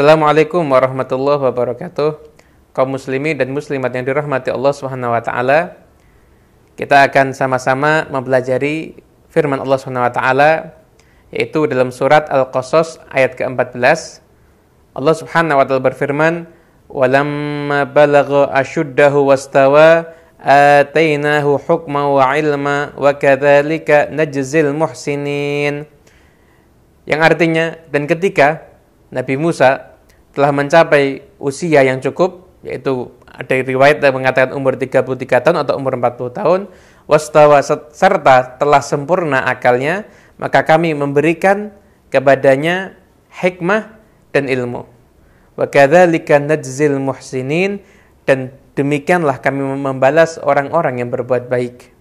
Assalamualaikum warahmatullahi wabarakatuh. Kaum muslimin dan muslimat yang dirahmati Allah Subhanahu wa taala. Kita akan sama-sama mempelajari firman Allah Subhanahu wa taala yaitu dalam surat Al-Qasas ayat ke-14. Allah Subhanahu wa taala berfirman, "Walamma balagha ashuddahu wastawa atainahu hukma wa ilma wa kadzalika najzil muhsinin." Yang artinya dan ketika Nabi Musa telah mencapai usia yang cukup yaitu ada riwayat yang mengatakan umur 33 tahun atau umur 40 tahun wastawa serta telah sempurna akalnya maka kami memberikan kepadanya hikmah dan ilmu. Wa kadzalika najzil muhsinin dan demikianlah kami membalas orang-orang yang berbuat baik.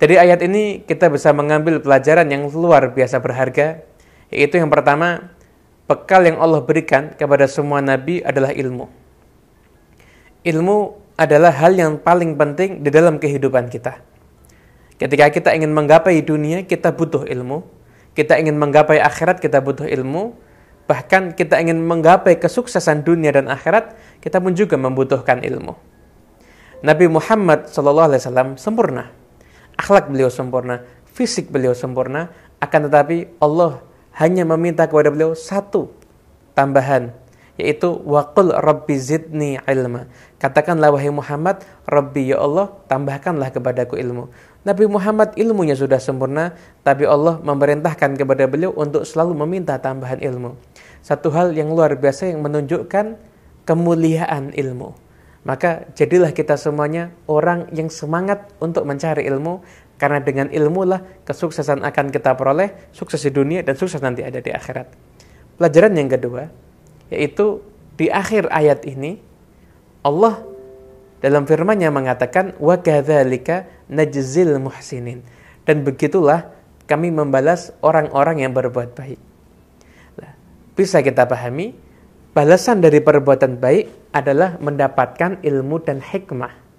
Dari ayat ini kita bisa mengambil pelajaran yang luar biasa berharga yaitu yang pertama bekal yang Allah berikan kepada semua nabi adalah ilmu ilmu adalah hal yang paling penting di dalam kehidupan kita. Ketika kita ingin menggapai dunia, kita butuh ilmu. Kita ingin menggapai akhirat, kita butuh ilmu. Bahkan kita ingin menggapai kesuksesan dunia dan akhirat, kita pun juga membutuhkan ilmu. Nabi Muhammad SAW sempurna. Akhlak beliau sempurna, fisik beliau sempurna, akan tetapi Allah hanya meminta kepada beliau satu tambahan, yaitu waqul rabbi zidni ilma. Katakanlah wahai Muhammad, Rabbi ya Allah, tambahkanlah kepadaku ilmu. Nabi Muhammad ilmunya sudah sempurna, tapi Allah memerintahkan kepada beliau untuk selalu meminta tambahan ilmu. Satu hal yang luar biasa yang menunjukkan kemuliaan ilmu. Maka jadilah kita semuanya orang yang semangat untuk mencari ilmu karena dengan ilmu lah kesuksesan akan kita peroleh, sukses di dunia dan sukses nanti ada di akhirat. Pelajaran yang kedua, yaitu di akhir ayat ini Allah dalam firman-Nya mengatakan kadzalika najzil muhsinin dan begitulah kami membalas orang-orang yang berbuat baik. Bisa kita pahami balasan dari perbuatan baik adalah mendapatkan ilmu dan hikmah.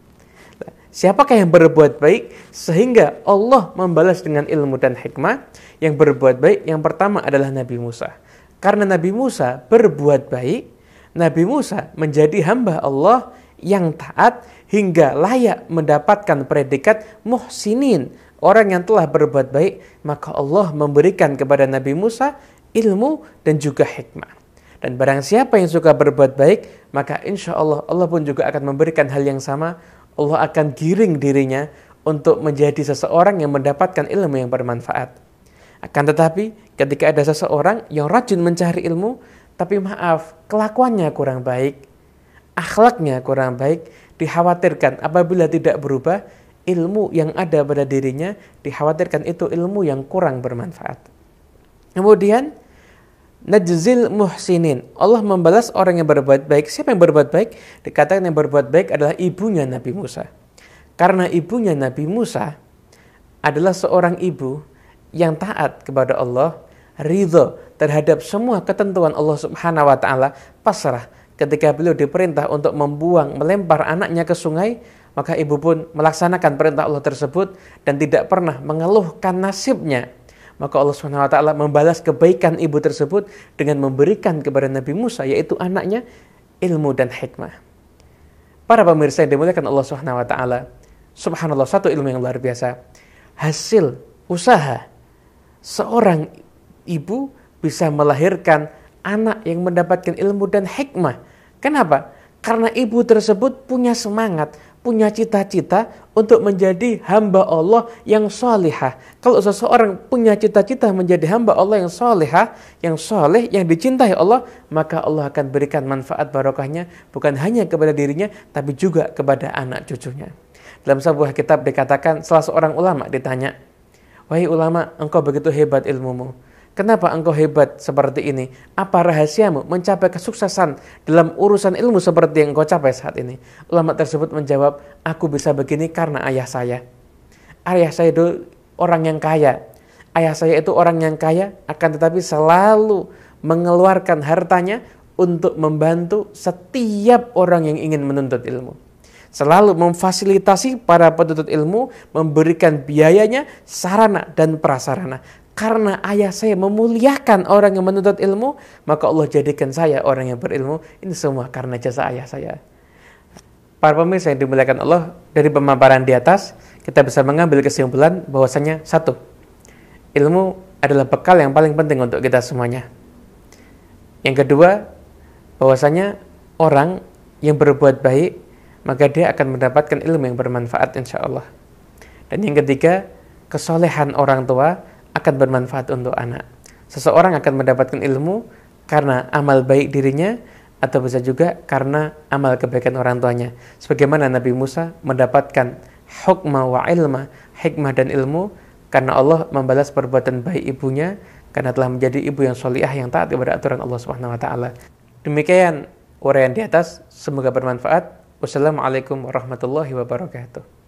Siapakah yang berbuat baik sehingga Allah membalas dengan ilmu dan hikmah? Yang berbuat baik yang pertama adalah Nabi Musa. Karena Nabi Musa berbuat baik, Nabi Musa menjadi hamba Allah yang taat hingga layak mendapatkan predikat muhsinin, orang yang telah berbuat baik, maka Allah memberikan kepada Nabi Musa ilmu dan juga hikmah. Dan barang siapa yang suka berbuat baik, maka insya Allah Allah pun juga akan memberikan hal yang sama. Allah akan giring dirinya untuk menjadi seseorang yang mendapatkan ilmu yang bermanfaat. Akan tetapi ketika ada seseorang yang rajin mencari ilmu, tapi maaf, kelakuannya kurang baik, akhlaknya kurang baik, dikhawatirkan apabila tidak berubah, ilmu yang ada pada dirinya dikhawatirkan itu ilmu yang kurang bermanfaat. Kemudian najzil muhsinin. Allah membalas orang yang berbuat baik. Siapa yang berbuat baik? Dikatakan yang berbuat baik adalah ibunya Nabi Musa. Karena ibunya Nabi Musa adalah seorang ibu yang taat kepada Allah, ridho terhadap semua ketentuan Allah Subhanahu wa taala, pasrah ketika beliau diperintah untuk membuang, melempar anaknya ke sungai, maka ibu pun melaksanakan perintah Allah tersebut dan tidak pernah mengeluhkan nasibnya. Maka Allah taala membalas kebaikan ibu tersebut dengan memberikan kepada Nabi Musa yaitu anaknya ilmu dan hikmah. Para pemirsa yang dimuliakan Allah taala, subhanallah satu ilmu yang luar biasa. Hasil usaha seorang ibu bisa melahirkan anak yang mendapatkan ilmu dan hikmah. Kenapa? Karena ibu tersebut punya semangat, punya cita-cita untuk menjadi hamba Allah yang solehah. Kalau seseorang punya cita-cita menjadi hamba Allah yang solehah, yang soleh, yang dicintai Allah, maka Allah akan berikan manfaat barokahnya bukan hanya kepada dirinya, tapi juga kepada anak cucunya. Dalam sebuah kitab dikatakan salah seorang ulama ditanya, Wahai ulama, engkau begitu hebat ilmumu. Kenapa engkau hebat seperti ini? Apa rahasiamu mencapai kesuksesan dalam urusan ilmu seperti yang engkau capai saat ini? Ulama tersebut menjawab, aku bisa begini karena ayah saya. Ayah saya itu orang yang kaya. Ayah saya itu orang yang kaya, akan tetapi selalu mengeluarkan hartanya untuk membantu setiap orang yang ingin menuntut ilmu selalu memfasilitasi para penuntut ilmu, memberikan biayanya, sarana dan prasarana. Karena ayah saya memuliakan orang yang menuntut ilmu, maka Allah jadikan saya orang yang berilmu. Ini semua karena jasa ayah saya. Para pemirsa yang dimuliakan Allah, dari pemaparan di atas, kita bisa mengambil kesimpulan bahwasanya satu, ilmu adalah bekal yang paling penting untuk kita semuanya. Yang kedua, bahwasanya orang yang berbuat baik, maka dia akan mendapatkan ilmu yang bermanfaat insya Allah. Dan yang ketiga, kesolehan orang tua akan bermanfaat untuk anak. Seseorang akan mendapatkan ilmu karena amal baik dirinya atau bisa juga karena amal kebaikan orang tuanya. Sebagaimana Nabi Musa mendapatkan hukma wa ilma, hikmah dan ilmu karena Allah membalas perbuatan baik ibunya karena telah menjadi ibu yang solihah yang taat kepada aturan Allah Subhanahu wa taala. Demikian uraian di atas, semoga bermanfaat. Wassalamualaikum warahmatullahi wabarakatuh.